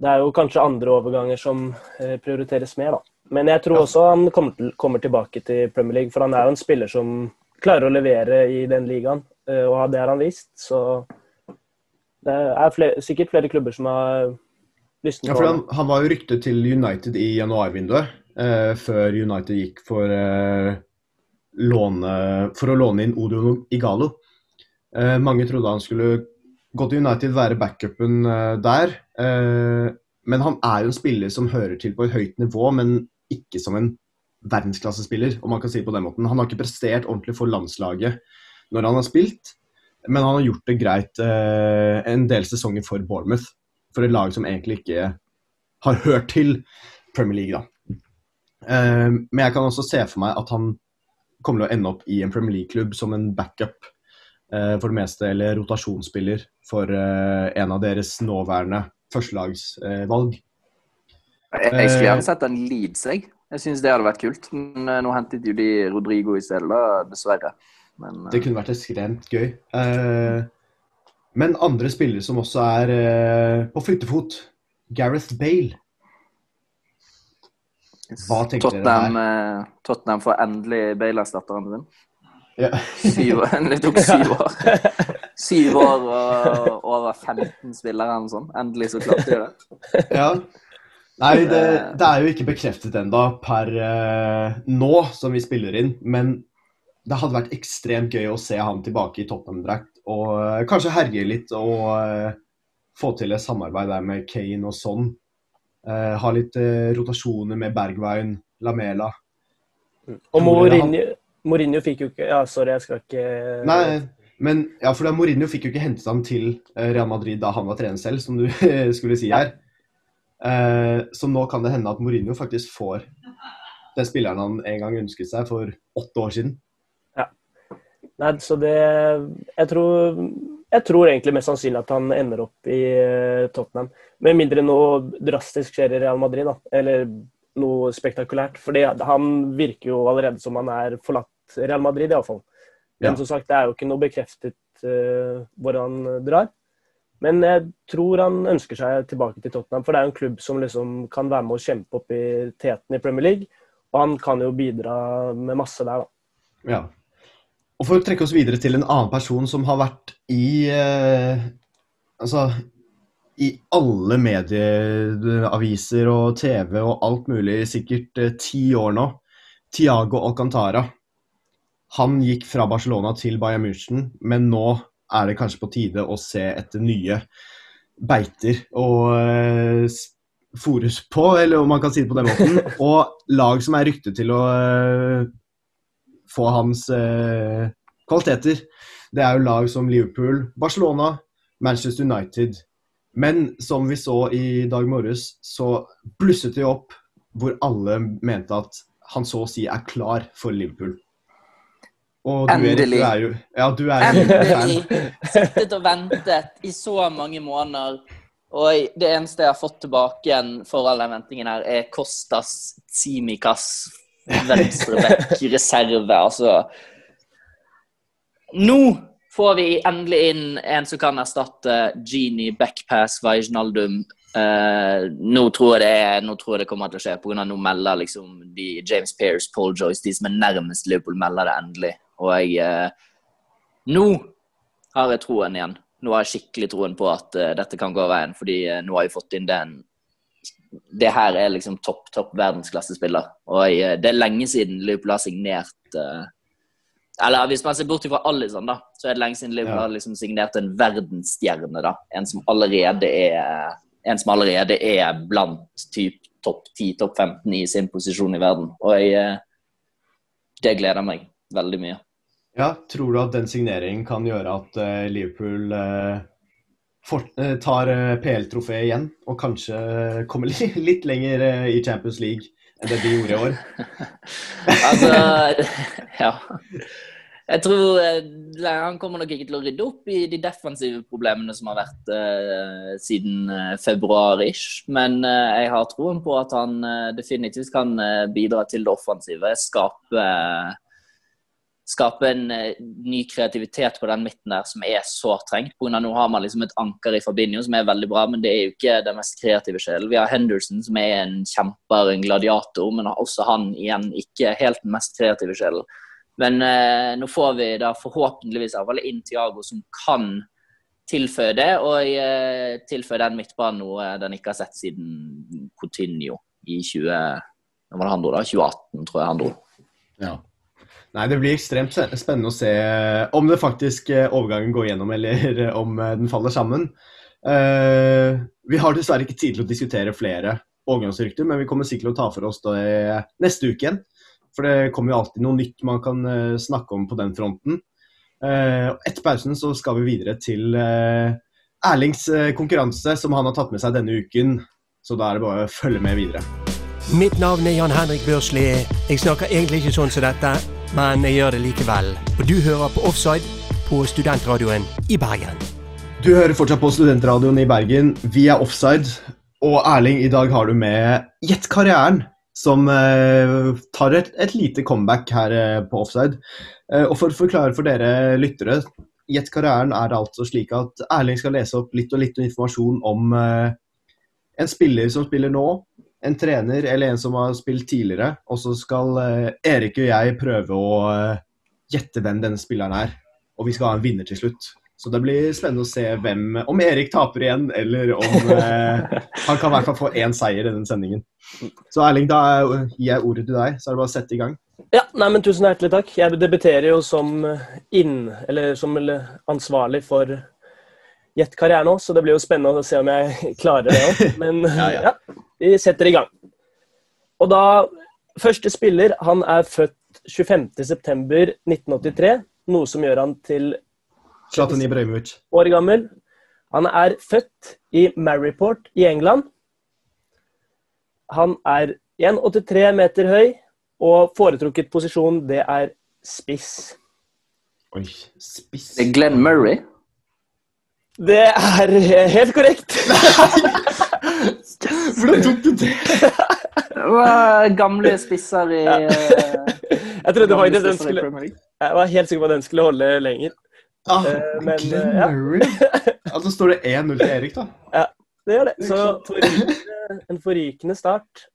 det er jo kanskje andre overganger som eh, prioriteres mer, da. Men jeg tror også han kommer, til, kommer tilbake til Premier League, for han er jo en spiller som klarer å levere i den ligaen, eh, og det har han vist. Så det er flere, sikkert flere klubber som har lyst Ja, for han. han, han var jo ryktet til United i januarvinduet, eh, før United gikk for, eh, låne, for å låne inn Odio Igalo. Eh, mange trodde han skulle gå til United, være backupen eh, der. Eh, men han er jo en spiller som hører til på et høyt nivå, men ikke som en verdensklassespiller, om man kan si det på den måten. Han har ikke prestert ordentlig for landslaget når han har spilt, men han har gjort det greit eh, en del sesonger for Bournemouth, for et lag som egentlig ikke har hørt til Premier League. da. Eh, men jeg kan også se for meg at han kommer til å ende opp i en Premier League-klubb som en backup eh, for det meste, eller rotasjonsspiller for eh, en av deres nåværende førstelagsvalg. Jeg, jeg skulle gjerne sett en Leeds, jeg. Jeg syns det hadde vært kult. Men eh, nå hentet jo de Rodrigo i stedet, dessverre. Men, eh, Det kunne vært ekstremt gøy. Eh, men andre spillere som også er eh, på flyttefot, Gareth Bale. Hva tenker dere Tottenham, eh, Tottenham får endelig Bale-erstatteren sin. Ja. Syv. Det tok syv år. Syv år og over 15 spillere eller noe sånt. Endelig så klarte de det. ja. Nei, det, det er jo ikke bekreftet ennå per uh, nå som vi spiller inn, men det hadde vært ekstremt gøy å se han tilbake i Tottenham-drakt og uh, kanskje herje litt og uh, få til et samarbeid der med Kane og sånn. Eh, ha litt eh, rotasjoner med Bergwijn, Lamela. Og Tror dere Mourinho, Mourinho fikk jo ikke Ja, sorry, jeg skal ikke Nei, men ja, for da Mourinho fikk jo ikke hentet ham til eh, Real Madrid da han var trener selv, som du skulle si her. Eh, så nå kan det hende at Mourinho faktisk får den spilleren han en gang ønsket seg for åtte år siden. Nei, så det jeg tror, jeg tror egentlig mest sannsynlig at han ender opp i eh, Tottenham. Med mindre noe drastisk skjer i Real Madrid, da. Eller noe spektakulært. Fordi han virker jo allerede som han er forlatt Real Madrid, iallfall. Men Ja. som sagt, det er jo ikke noe bekreftet uh, hvor han drar. Men jeg tror han ønsker seg tilbake til Tottenham, for det er jo en klubb som liksom kan være med å kjempe opp i teten i Premier League. Og han kan jo bidra med masse der, da. Ja. Og for å trekke oss videre til en annen person som har vært i eh, Altså i alle medieaviser og TV og alt mulig sikkert eh, ti år nå. Tiago Alcantara. Han gikk fra Barcelona til Bayern München, men nå er det kanskje på tide å se etter nye beiter og eh, s- på, eller om man kan si det på den måten. Og lag som er ryktet til å eh, få hans eh, kvaliteter. Det er jo lag som Liverpool, Barcelona, Manchester United. Men som vi så i dag morges, så blusset det opp hvor alle mente at han så å si er klar for Liverpool. Og du, Erik, Endelig. du er jo Ja, du er jo Endelig sittet og ventet i så mange måneder. Og det eneste jeg har fått tilbake igjen for all den ventingen her, er Kostas Tsimikas venstreback reserve. Altså Nå får vi endelig inn en som kan erstatte Genie, Backpass, Vajnaldum. Uh, nå, tror jeg det er, nå tror jeg det kommer til å skje, pga. nå melder liksom de James Pearce, Paul Joyce, de som er nærmest Liverpool, melder det endelig. Og jeg eh, Nå har jeg troen igjen. Nå har jeg skikkelig troen på at eh, dette kan gå veien, fordi eh, nå har jeg fått inn den Det her er liksom topp, topp verdensklassespiller. Og jeg, eh, det er lenge siden Liverpool har signert eh, Eller hvis man ser bort fra Alison, da, så er det lenge siden Liverpool Ja. har liksom signert en verdensstjerne. da. En som allerede er en som allerede er blant typ topp 10, topp 15 i sin posisjon i verden. Og jeg, eh, det gleder meg veldig mye. Ja, tror du at den signeringen kan gjøre at eh, Liverpool eh, eh, tar PL-trofeet igjen, og kanskje kommer li litt lenger i Champions League enn det de gjorde i år? Altså, ja. Jeg tror han kommer nok ikke til å rydde opp i de defensive problemene som har vært uh, siden februar-ish. Men uh, jeg har troen på at han uh, definitivt kan bidra til det offensive. Skape, skape en eh, ny kreativitet på den midten der som er sårt trengt. Av nå har man liksom et anker i Fabinho som er veldig bra, men det er jo ikke den mest kreative sjelen. Vi har Henderson som er en kjemper, en gladiator, men også han igjen ikke helt den mest kreative sjelen. Men eh, nå får vi da forhåpentligvis i hvert fall inn Thiago som kan tilføye det, og eh, tilføye den midtbanen noe den ikke har sett siden Coutinho i 20, når var det han dro da? 2018, tror jeg han dro. Ja. Nei, det blir ekstremt spennende å se om det faktisk eh, overgangen går gjennom, eller eh, om eh, den faller sammen. Eh, vi har dessverre ikke tid til å diskutere flere overgangsrykter, men vi kommer sikkert til å ta for oss det neste uke igjen. For det kommer jo alltid noe nytt man kan eh, snakke om på den fronten. Eh, etter pausen så skal vi videre til eh, Erlings eh, konkurranse som han har tatt med seg denne uken. Så da er det bare å følge med videre. Mitt navn er Jan Henrik Børsli. Jeg snakker egentlig ikke sånn som dette, men jeg gjør det likevel. Og du hører på Offside på studentradioen i Bergen. Du hører fortsatt på Studentradioen i Bergen. Vi er offside. Og Erling, i dag har du med Gjett karrieren, som eh, tar et, et lite comeback her eh, på offside. Eh, og for å forklare for dere lyttere, Gjett karrieren er altså slik at Erling skal lese opp litt og litt informasjon om eh, en spiller som spiller nå, en trener eller en som har spilt tidligere. Og så skal eh, Erik og jeg prøve å eh, gjette hvem denne spilleren er. Og vi skal ha en vinner til slutt. Så det blir spennende å se hvem Om Erik taper igjen, eller om eh, Han kan i hvert fall få én seier i den sendingen. Så Erling, da er- gir jeg ordet til deg, så er det bare å sette i gang. Ja, nei, men Tusen hjertelig takk. Jeg debuterer jo som inn, eller som ansvarlig for gjett karrieren nå, så det blir jo spennende å se om jeg klarer det òg. Men Ja, ja, ja. Vi setter i gang. Og da Første spiller han er født 25.9.1983, noe som gjør han til Zlatan Ibrahimovic. år gammel. Han er født i Maryport i England. Han er 1,83 meter høy, og foretrukket posisjon det er spiss. Oi, spiss. Det er Glenn Murray. Det er helt korrekt. Hvordan tok du det? Gamle spisser i eh, Jeg trodde faktisk den skulle Jeg var helt sikker på at den skulle holde lenger. Ah, Eh, men, Glenn ja. Murray. Altså står det 1-0 til Erik, da. Ja, Det gjør det. Så forrykende, en forrykende start.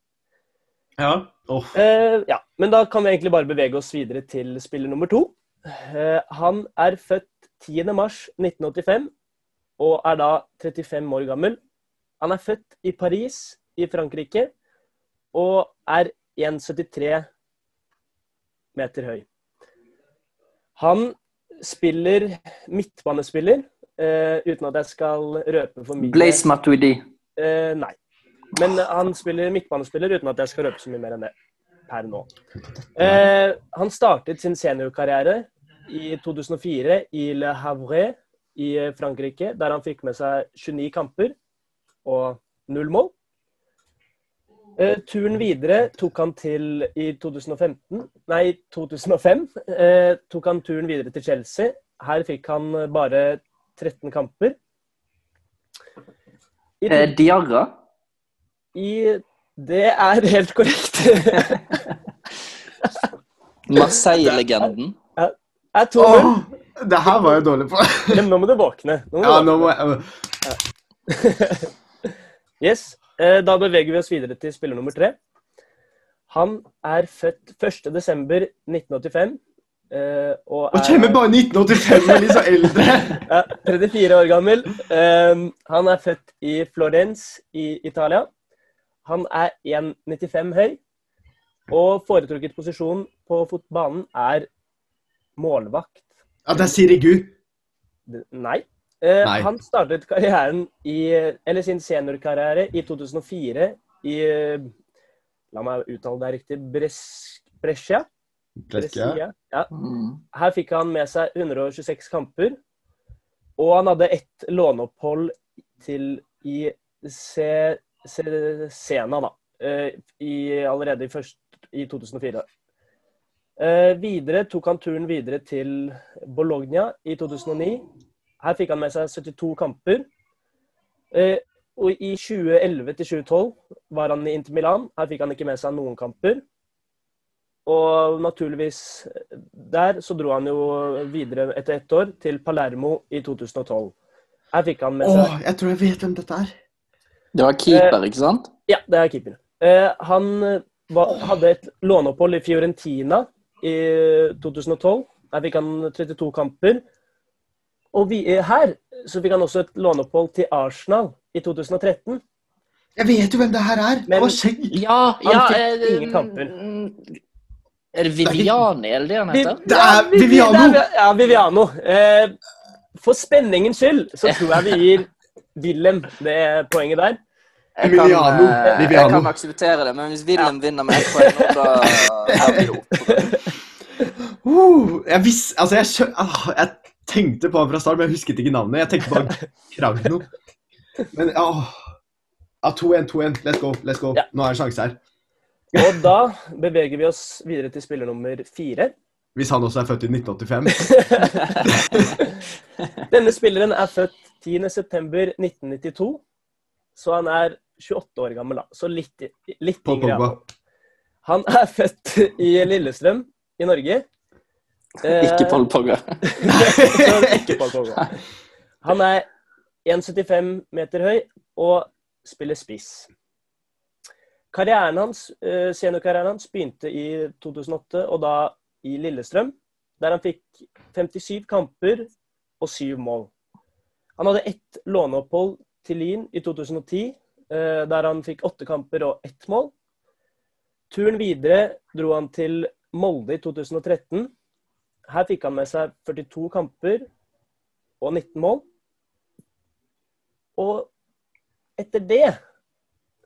Ja. Oh. Uh, ja, men da kan vi egentlig bare bevege oss videre til spiller nummer to. Uh, han er født 10. mars 1985 og er da 35 år gammel. Han er født i Paris i Frankrike og er 1,73 meter høy. Han spiller midtbanespiller, uh, uten at jeg skal røpe for mye. Blaise Matuidi. Uh, nei. Men han spiller midtbanespiller uten at jeg skal røpe så mye mer enn det per nå. Uh, han startet sin seniorkarriere i 2004 i Le Havre i Frankrike, der han fikk med seg 29 kamper og null mål. Eh, turen videre tok han til i 2015 Nei, 2005 eh, tok han turen videre til Chelsea. Her fikk han bare 13 kamper. I Eh, Diarra. i Det er helt korrekt. Marseille-legenden. er 2-0. Åh, det her var jeg dårlig på. Men nå må du våkne. Nå må Ja, du nå må jeg Yes. Eh, Da beveger vi oss videre til spiller nummer tre. Han er født 1.12.1985. eh, Og Og kommer er bare 1985 og litt så eldre. ja, 34 år gammel. Eh, Han er født i Florence i Italia. Han er 1,95 høy. Og foretrukket posisjon på fotbanen er målvakt. Ja, det er Sirigu. Nei. Nei. Han startet karrieren i, eller sin seniorkarriere i 2004 i La meg uttale det riktig Bres, Brescia. Brescia. Ja. Mm. Her fikk han med seg 126 kamper. Og han hadde ett låneopphold til i Se- Se- Sena, da. eh, I, allerede i, først, i 2004. Eh, videre tok han turen videre til Bologna i 2009. Her fikk han med seg 72 kamper. Eh, og i 2011 til 2012 var han i Inter Milan. Her fikk han ikke med seg noen kamper. Og naturligvis der så dro han jo videre etter ett år til Palermo i 2012. Her fikk han med Åh, jeg tror jeg vet hvem dette er. Det var keeper, ikke sant? Ja, det er keeper. Eh, han eh, var, hadde et låneopphold i Fiorentina i 2012. Der fikk han 32 kamper. Og vi, her så fikk han også et låneopphold til Arsenal i 2013. Jeg vet jo hvem det her er. Men- var. Ja, Han ja fikk eh, ingen kamper. mm, Er det Viviani, er det det han heter? Det er Vi- vi- Viviano. det er- Ja, Viviano. Eh, for spenningens skyld så tror jeg vi gir Willem det poenget der. Jeg kan, eh, jeg kan akseptere det, men hvis Wilhelm vinner med ett poeng nå, da er vi oppe. opp. Uh, jeg visste Altså, jeg. Ah, jeg, tenkte på han fra start, men jeg husket ikke navnet. Jeg tenkte bare Kragno. Men ja, ja 2-1, 2-1. Let's go. let's go. Ja. Nå er det sjanse her. Og da beveger vi oss videre til spiller nummer fire. Hvis han også er født i 1985. Denne spilleren er født 10.9.1992, så han er 28 år gammel, da. Så litt, litt yngre. Han er født i Lillestrøm i Norge. Eh, Ikke Paul Pogba. ikke Paul Pogba. Han er 1,75 meter høy og spiller spiss. Karrieren hans, eh, Seniorkarrieren hans begynte i 2008, og da i Lillestrøm, der han fikk 57 kamper og 7 mål. Han hadde ett låneopphold til Lien i 2010, eh, der han fikk 8 kamper og 1 mål. Turen videre dro han til Molde i 2013. Her fikk han med seg 42 kamper og 19 mål. Og etter det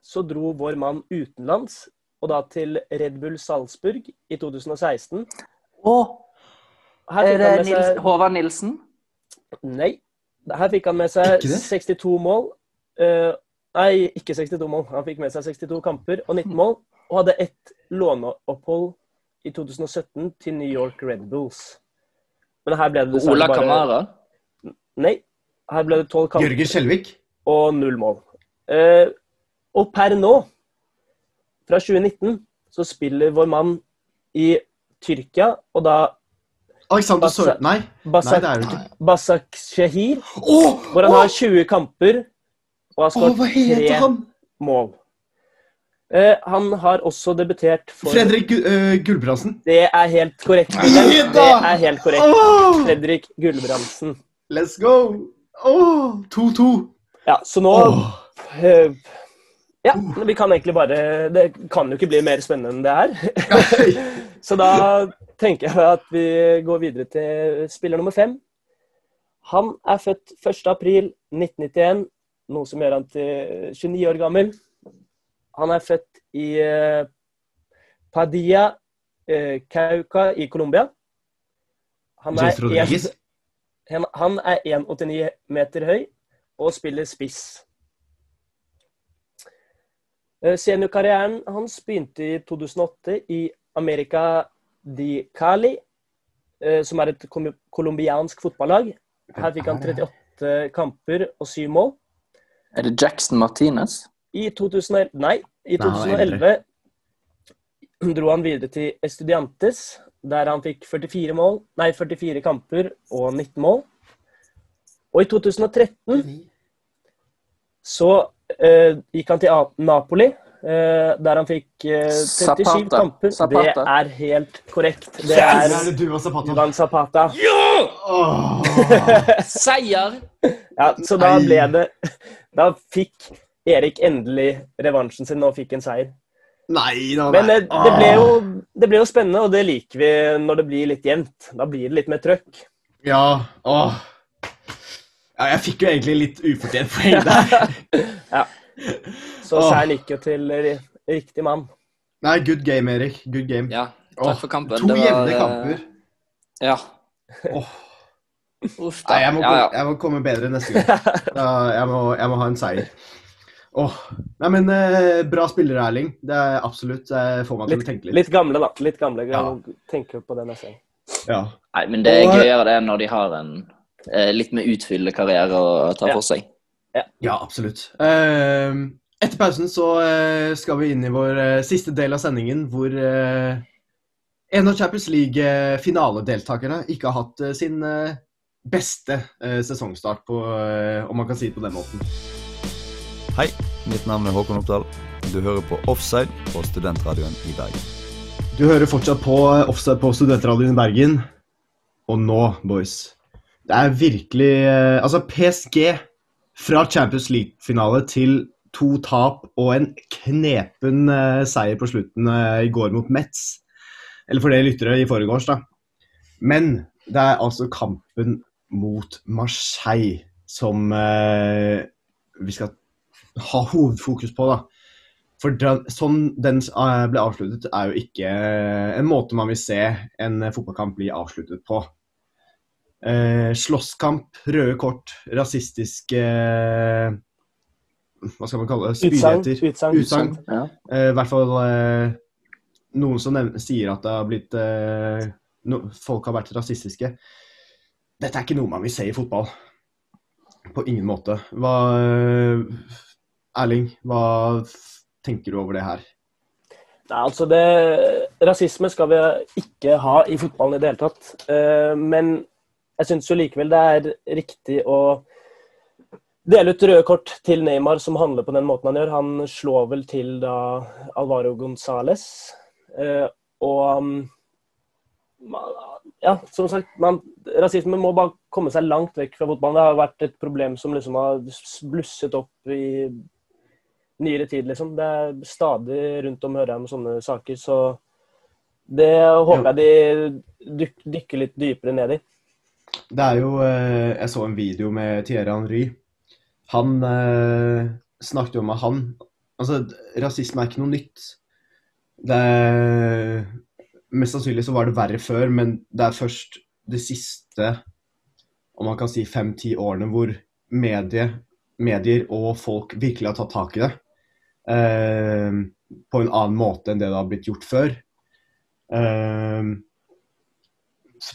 så dro vår mann utenlands, og da til Red Bull Salzburg i 2016. Å, er det Nils, Håvard Nilsen? Nei. Her fikk han med seg 62 mål. Uh, nei, ikke 62 mål. Han fikk med seg 62 kamper og 19 mål, og hadde ett låneopphold i 2017 til New York Red Bulls. Men her ble det dessverre Ola bare Kamara? Nei. Her ble det 12 kamper Jørgen Skjelvik. og null mål. Eh, og per nå, fra 2019, så spiller vår mann i Tyrkia, og da Alexander Sør... Nei. Nei, det er det ikke. Basak Shehir, oh, hvor han oh! har 20 kamper og har skåret oh, tre mål. Eh, han har også debutert for Fredrik øh, Gulbrandsen. Det er helt korrekt. Nei Det er helt korrekt. Oh! Fredrik Gulbrandsen. Let's go! Åh, 2-2. Ja, så nå oh. uh, Ja, vi kan egentlig bare Det kan jo ikke bli mer spennende enn det her. Så da tenker jeg at vi går videre til spiller nummer fem. Han er født 1.4.1991, noe som gjør han til 29 år gammel. Han er født i eh, Padilla eh, Cauca i Colombia. Han er en- han er 1,89 meter høy og spiller spiss. Eh, Seniorkarrieren hans begynte i 2008 i America di Cali, eh, som er et colombiansk fotballag. Her fikk han 38 kamper og 7 mål. Er det Jackson Martinez? I 2011, nei, i Nei, er 2011 dro han videre til Estudiantes, der han fikk 44, mål, nei, 44 kamper og 19 mål. Og i 2013 så eh, gikk han til Napoli, eh, der han fikk eh, 37 Zapata. kamper. Zapata. Det er helt korrekt. Det er du og Zapata. Ja! Zapata. Åh. Seier! Ja, så da ble det Da fikk Erik endelig revansjen sin og fikk en seier. Nei da, Men nei. Men det ble, jo, det ble jo spennende, og det liker vi når det blir litt jevnt. Da blir det litt mer trøkk. Ja, åh. Ja, jeg fikk jo egentlig litt ufortjent poeng der. Så Åh. seieren gikk jo til riktig mann. Nei, good game, Erik. Good game. Ja, Åh, for kampen. To jevne eh, kamper. Ja. Åh. Uff da. Nei, jeg må, Ja, ja. jeg må komme bedre neste gang. Ja, jeg, må, jeg må ha en seier. Åh. Nei, men eh, bra spillere, Erling. Det er absolutt. eh, får meg til å tenke litt. Litt gamle, da. Litt gamle. Jeg Ja. tenker på det neste gang. Ja. Nei, men det er Og- gøyere det når de har en eh, litt mer utfyllende karriere å ta Ja. for seg. ja, absolutt. Eh, etter pausen så eh, skal vi inn i vår eh, siste del av sendingen, hvor eh, en av Champions League-finaledeltakerne ikke har hatt eh, sin eh, beste eh, sesongstart, på, eh, om man kan si det på den måten. Hei, mitt navn er Håkon Oppdal. Du hører på Offside på Studentradioen i Bergen. Du hører fortsatt på Offside på Studentradioen i Bergen. Og nå, boys Det er virkelig eh, Altså, PSG fra Champions League-finale til to tap og en knepen eh, seier på slutten eh, i går mot Metz. Eller for det lyttere i foregårs, da. Men det er altså kampen mot Marseille som vi skal ha hovedfokus på, da. For den, sånn den eh, ble avsluttet, er jo ikke eh, en måte man vil se en eh, fotballkamp bli avsluttet på. eh, slåsskamp, røde kort, rasistiske Hva skal man kalle det? Spydigheter. Utsagn. Ja. Eh, I hvert fall noen som nevner, sier at det har blitt eh, no, Folk har vært rasistiske. Dette er ikke noe man vil se i fotball. På ingen måte. Hva eh, Erling, hva tenker du over det her? Nei, altså det, Rasisme skal vi ikke ha i fotballen i det hele tatt. Eh, men jeg syns jo likevel det er riktig å dele ut røde kort til Neymar, som handler på den måten han gjør. Han slår vel til da Alvaro Gonzales. Eh, og um, ja, som sagt, man, rasisme må bare komme seg langt vekk fra fotballen. Det har vært et problem som liksom har blusset opp i nyere tid, liksom. Det er stadig rundt om hører jeg om sånne saker, så det håper jeg de dyk, dykker litt dypere ned i. Det er jo eh, Jeg så en video med Thierry Henry. Han eh, snakket jo at han Altså, rasisme er ikke noe nytt. Det er Mest sannsynlig så var det verre før, men det er først det siste om man kan si fem-ti årene hvor medie, medier og folk virkelig har tatt tak i det. Eh, på en annen måte enn det det har blitt gjort før. Eh,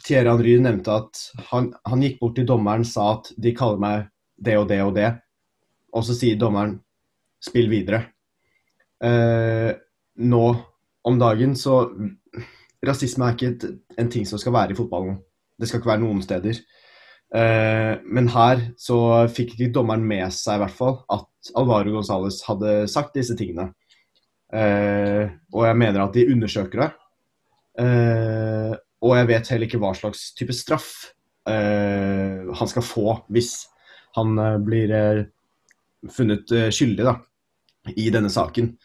Thierry Henry nevnte at han, han gikk bort til dommeren og sa at de kaller meg det og det og det. Og så sier dommeren spill videre. Eh, nå om dagen så Rasisme er ikke et, en ting som skal være i fotballen. Det skal ikke være noen steder. Eh, men her så fikk ikke dommeren med seg i hvert fall at Alvaro Gonzales hadde sagt disse tingene. Eh, og jeg mener at de undersøker det. Eh, og jeg vet heller ikke hva slags type straff eh, han skal få hvis han eh, blir eh, funnet eh, skyldig da, i denne saken.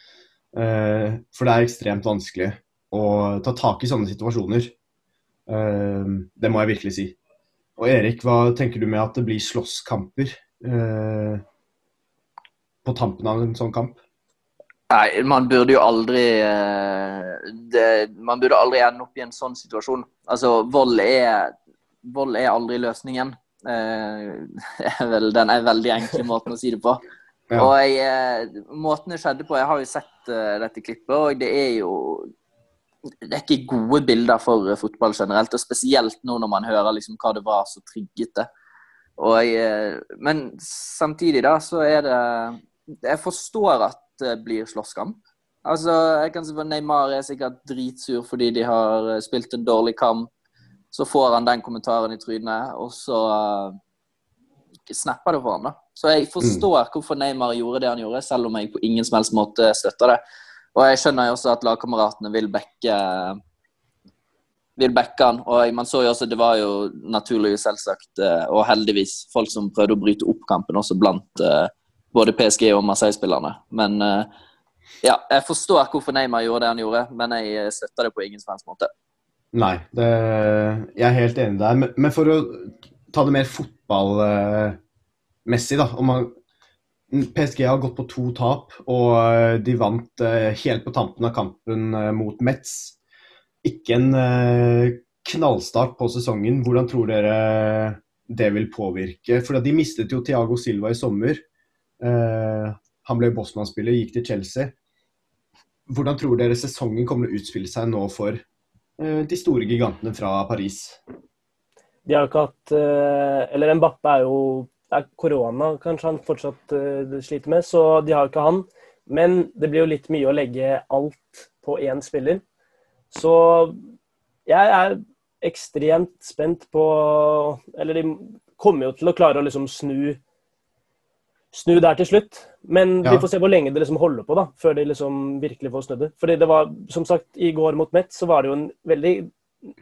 For det er ekstremt vanskelig å ta tak i sånne situasjoner. Det må jeg virkelig si. Og Erik, hva tenker du med at det blir slåsskamper eh, på tampen av en sånn kamp? Nei, man burde jo aldri eh, det, Man burde aldri ende opp i en sånn situasjon. Altså, vold er, vold er aldri løsningen. Eh, det er vel den er veldig enkle måten å si det på. Ja. Og jeg, eh, måten det skjedde på Jeg har jo sett eh, dette klippet, og det er jo Det er ikke gode bilder for eh, fotball generelt, og spesielt nå når man hører liksom hva det var som trigget det. Og eh, men samtidig, da, så er det Jeg forstår at det blir slåsskamp. Altså, jeg kan se Neymar er sikkert dritsur fordi de har eh, spilt en dårlig kamp. Så får han den kommentaren i trynet, og så uh, snapper det for han da. Så jeg forstår hvorfor Neymar gjorde det han gjorde, selv om jeg på ingen som helst måte støtter det. Og jeg skjønner jo også at lagkameratene vil backe vil backe han. Og man så jo også, det var jo naturlig selvsagt, eh, og heldigvis, folk som prøvde å bryte opp kampen også blant eh, både PSG og Marseille-spillerne. Men eh, ja, jeg forstår hvorfor Neymar gjorde det han gjorde, men jeg eh, støtter det på ingen svensk måte. Nei, det, jeg er helt enig der. Men, men for å ta det mer fotballmessig, da. Om man, PSG har gått på to tap, og eh, de vant eh, helt på tampen av kampen eh, mot Metz. Ikke en eh, knallstart på sesongen. Hvordan tror dere det vil påvirke? For de mistet jo Thiago Silva i sommer. Eh, han ble Bosman-spiller, gikk til Chelsea. Hvordan tror dere sesongen kommer til å utspille seg nå for eh, de store gigantene fra Paris? De har jo ikke hatt eh, Eller Mbappe er jo er korona kanskje han fortsatt sliter med, så de har ikke han. Men det blir jo litt mye å legge alt på én spiller. Så jeg er ekstremt spent på Eller de kommer jo til å klare å liksom snu snu der til slutt. Men Ja. vi får se hvor lenge det liksom holder på da, før de liksom virkelig får snudd det. Fordi det var, som sagt, i går mot Metz så var det jo en veldig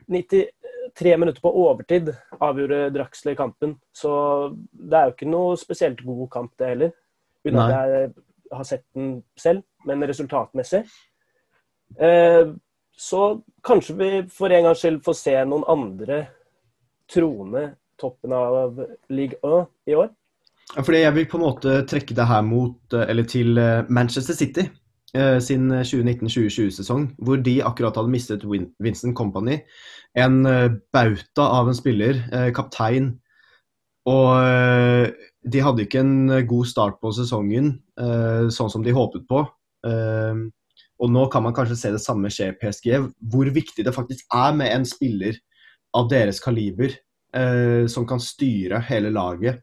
93 minutter på overtid avgjorde Draxler kampen. Så det er jo ikke noe spesielt god kamp, det heller. Uten at jeg har sett den selv, men resultatmessig. Eh, så kanskje vi for en gangs skyld får se noen andre trone toppen av league 1 i år. Fordi jeg vil på en måte trekke det her mot, eh, eller til eh, Manchester City. eh, sin 2019-2020-sesong, hvor de akkurat hadde mistet Vincent Company. En bauta av en spiller, kaptein. Og de hadde ikke en god start på sesongen, sånn som de håpet på. Og nå kan man kanskje se det samme skje i PSG, hvor viktig det faktisk er med en spiller av deres kaliber som kan styre hele laget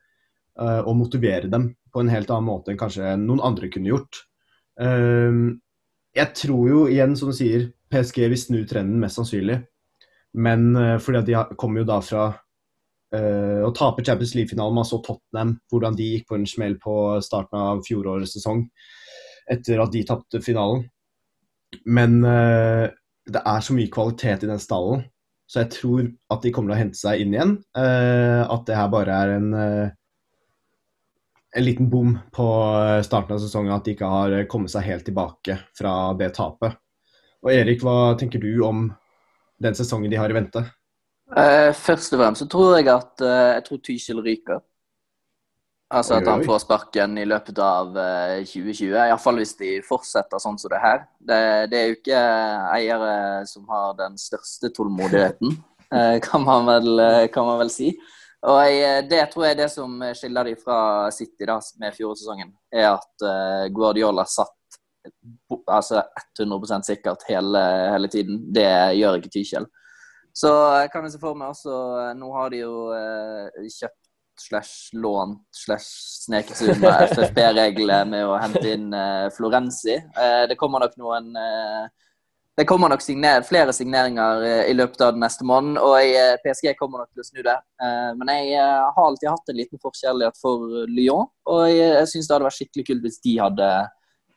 og motivere dem på en helt annen måte enn kanskje noen andre kunne gjort. Eh, jeg tror jo igjen, som du sier, PSG vil snu trenden mest sannsynlig. Men eh, fordi de kommer jo da fra eh, å tape Champions League-finalen, man så Tottenham, hvordan de gikk på en smell på starten av fjorårets sesong etter at de tapte finalen. Men eh, det er så mye kvalitet i den stallen, så jeg tror at de kommer til å hente seg inn igjen. Eh, at det her bare er en, eh, en liten bom på eh, starten av sesongen, at de ikke har eh, kommet seg helt tilbake fra det tapet. Og Erik, hva tenker du om den sesongen de har i vente? Eh, først og fremst så tror jeg at eh, jeg tror Tyskjel ryker. Altså at han får sparken i løpet av eh, 2020. Iallfall hvis de fortsetter sånn som det her. Det, det er jo ikke eiere som har den største tålmodigheten, eh, kan, man vel, kan man vel si. Og jeg, det tror jeg er det som skiller de fra City da, med fjorårssesongen, er at eh, Guardiola satt altså 100% sikkert hele, hele tiden. Det gjør ikke Tykjell. Så kan jeg se for meg også eh, Nå har de jo eh, kjøpt slash lånt slash sneket seg unna FFP-reglene med å hente inn eh, Florenzi. Eh, det kommer nok noen eh, det kommer nok signer flere signeringer eh, i løpet av neste måneden, og eh, PSG kommer nok til å snu det. Eh, men jeg har alltid hatt en liten forkjærlighet for Lyon, og jeg, jeg syns det hadde vært skikkelig kult hvis de hadde,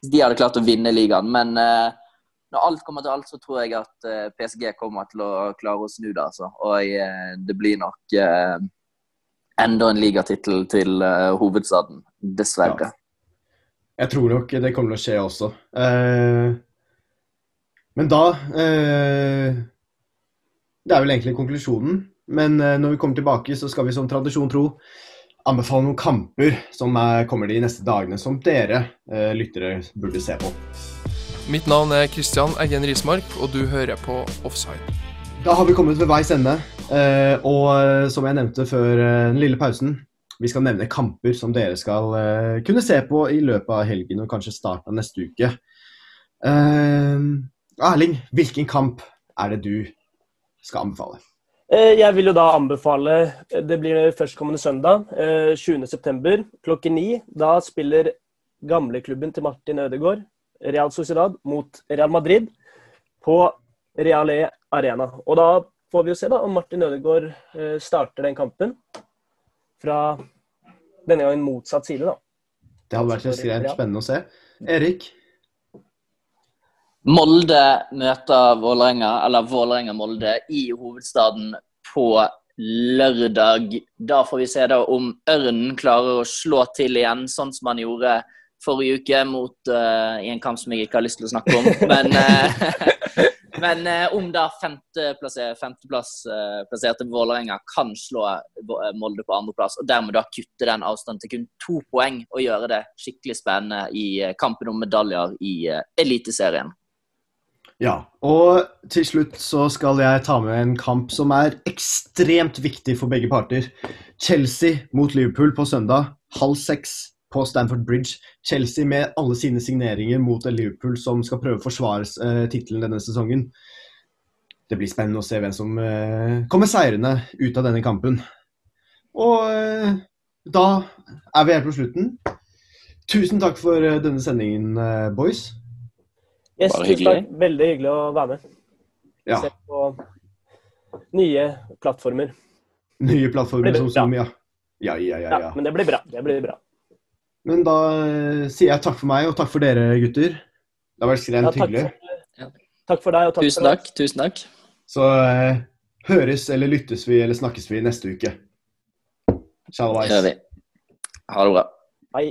hvis de hadde klart å vinne ligaen. Men når alt kommer til alt, så tror jeg at PSG kommer til å klare å snu det. Altså. Og det blir nok enda en ligatittel til hovedstaden, dessverre. Jeg tror nok det kommer til å skje også. Eh, men da eh, Det er vel egentlig konklusjonen. Men eh, når vi kommer tilbake, så skal vi som tradisjon tro anbefale noen kamper som er, kommer de neste dagene, som dere eh, lyttere burde se på. Mitt navn er Christian Eggen Rismark, og du hører på Offside. Da har vi kommet ved veis ende. eh, og eh, som jeg nevnte før eh, den lille pausen, vi skal nevne kamper som dere skal eh, kunne se på i løpet av helgen og kanskje starten av neste uke. Eh, Erling, hvilken kamp er det du skal anbefale? Eh, Jeg vil jo da anbefale Det blir førstkommende søndag, eh, 20.9. klokken ni. Da spiller gamleklubben til Martin Ødegaard, Real Sociedad, mot Real Madrid på Real E Arena. Og da får vi jo se da om Martin Ødegaard eh, starter den kampen fra denne gangen motsatt side, da. Det hadde vært ekstremt spennende å se. Erik? Molde møter Vålerenga, eller Vålerenga-Molde, i hovedstaden på lørdag. Da får vi se om Ørnen klarer å slå til igjen, sånn som han gjorde forrige uke mot, uh, i en kamp som jeg ikke har lyst til å snakke om. Men, uh, men uh, om da femteplasserte femteplass, uh, Vålerenga kan slå Molde på andreplass, og dermed da kutte den avstanden til kun to poeng og gjøre det skikkelig spennende i kampen om medaljer i Eliteserien. Ja, og til slutt så skal jeg ta med en kamp som er ekstremt viktig for begge parter. Chelsea mot Liverpool på søndag, halv seks på Stamford Bridge. Chelsea med alle sine signeringer mot Liverpool som skal prøve å forsvare eh, tittelen denne sesongen. Det blir spennende å se hvem som eh, kommer seirende ut av denne kampen. Og eh, da er vi her på slutten. Tusen takk for eh, denne sendingen, eh, boys. Yes, Bare hyggelig. takk. Veldig hyggelig å være med. Ja. Se på nye plattformer. Nye plattformer Blir som. Zoom, ja. Ja, ja, ja, Ja, ja. men det blir bra. Det blir bra. Men da eh, sier jeg takk for meg, og takk for dere, gutter. Det har vært Ja, hyggelig. for, takk for deg, og takk Tusen for takk. Tusen takk. Så eh, høres eller lyttes vi eller snakkes vi neste uke. Shalawais. Ha det bra. Hei.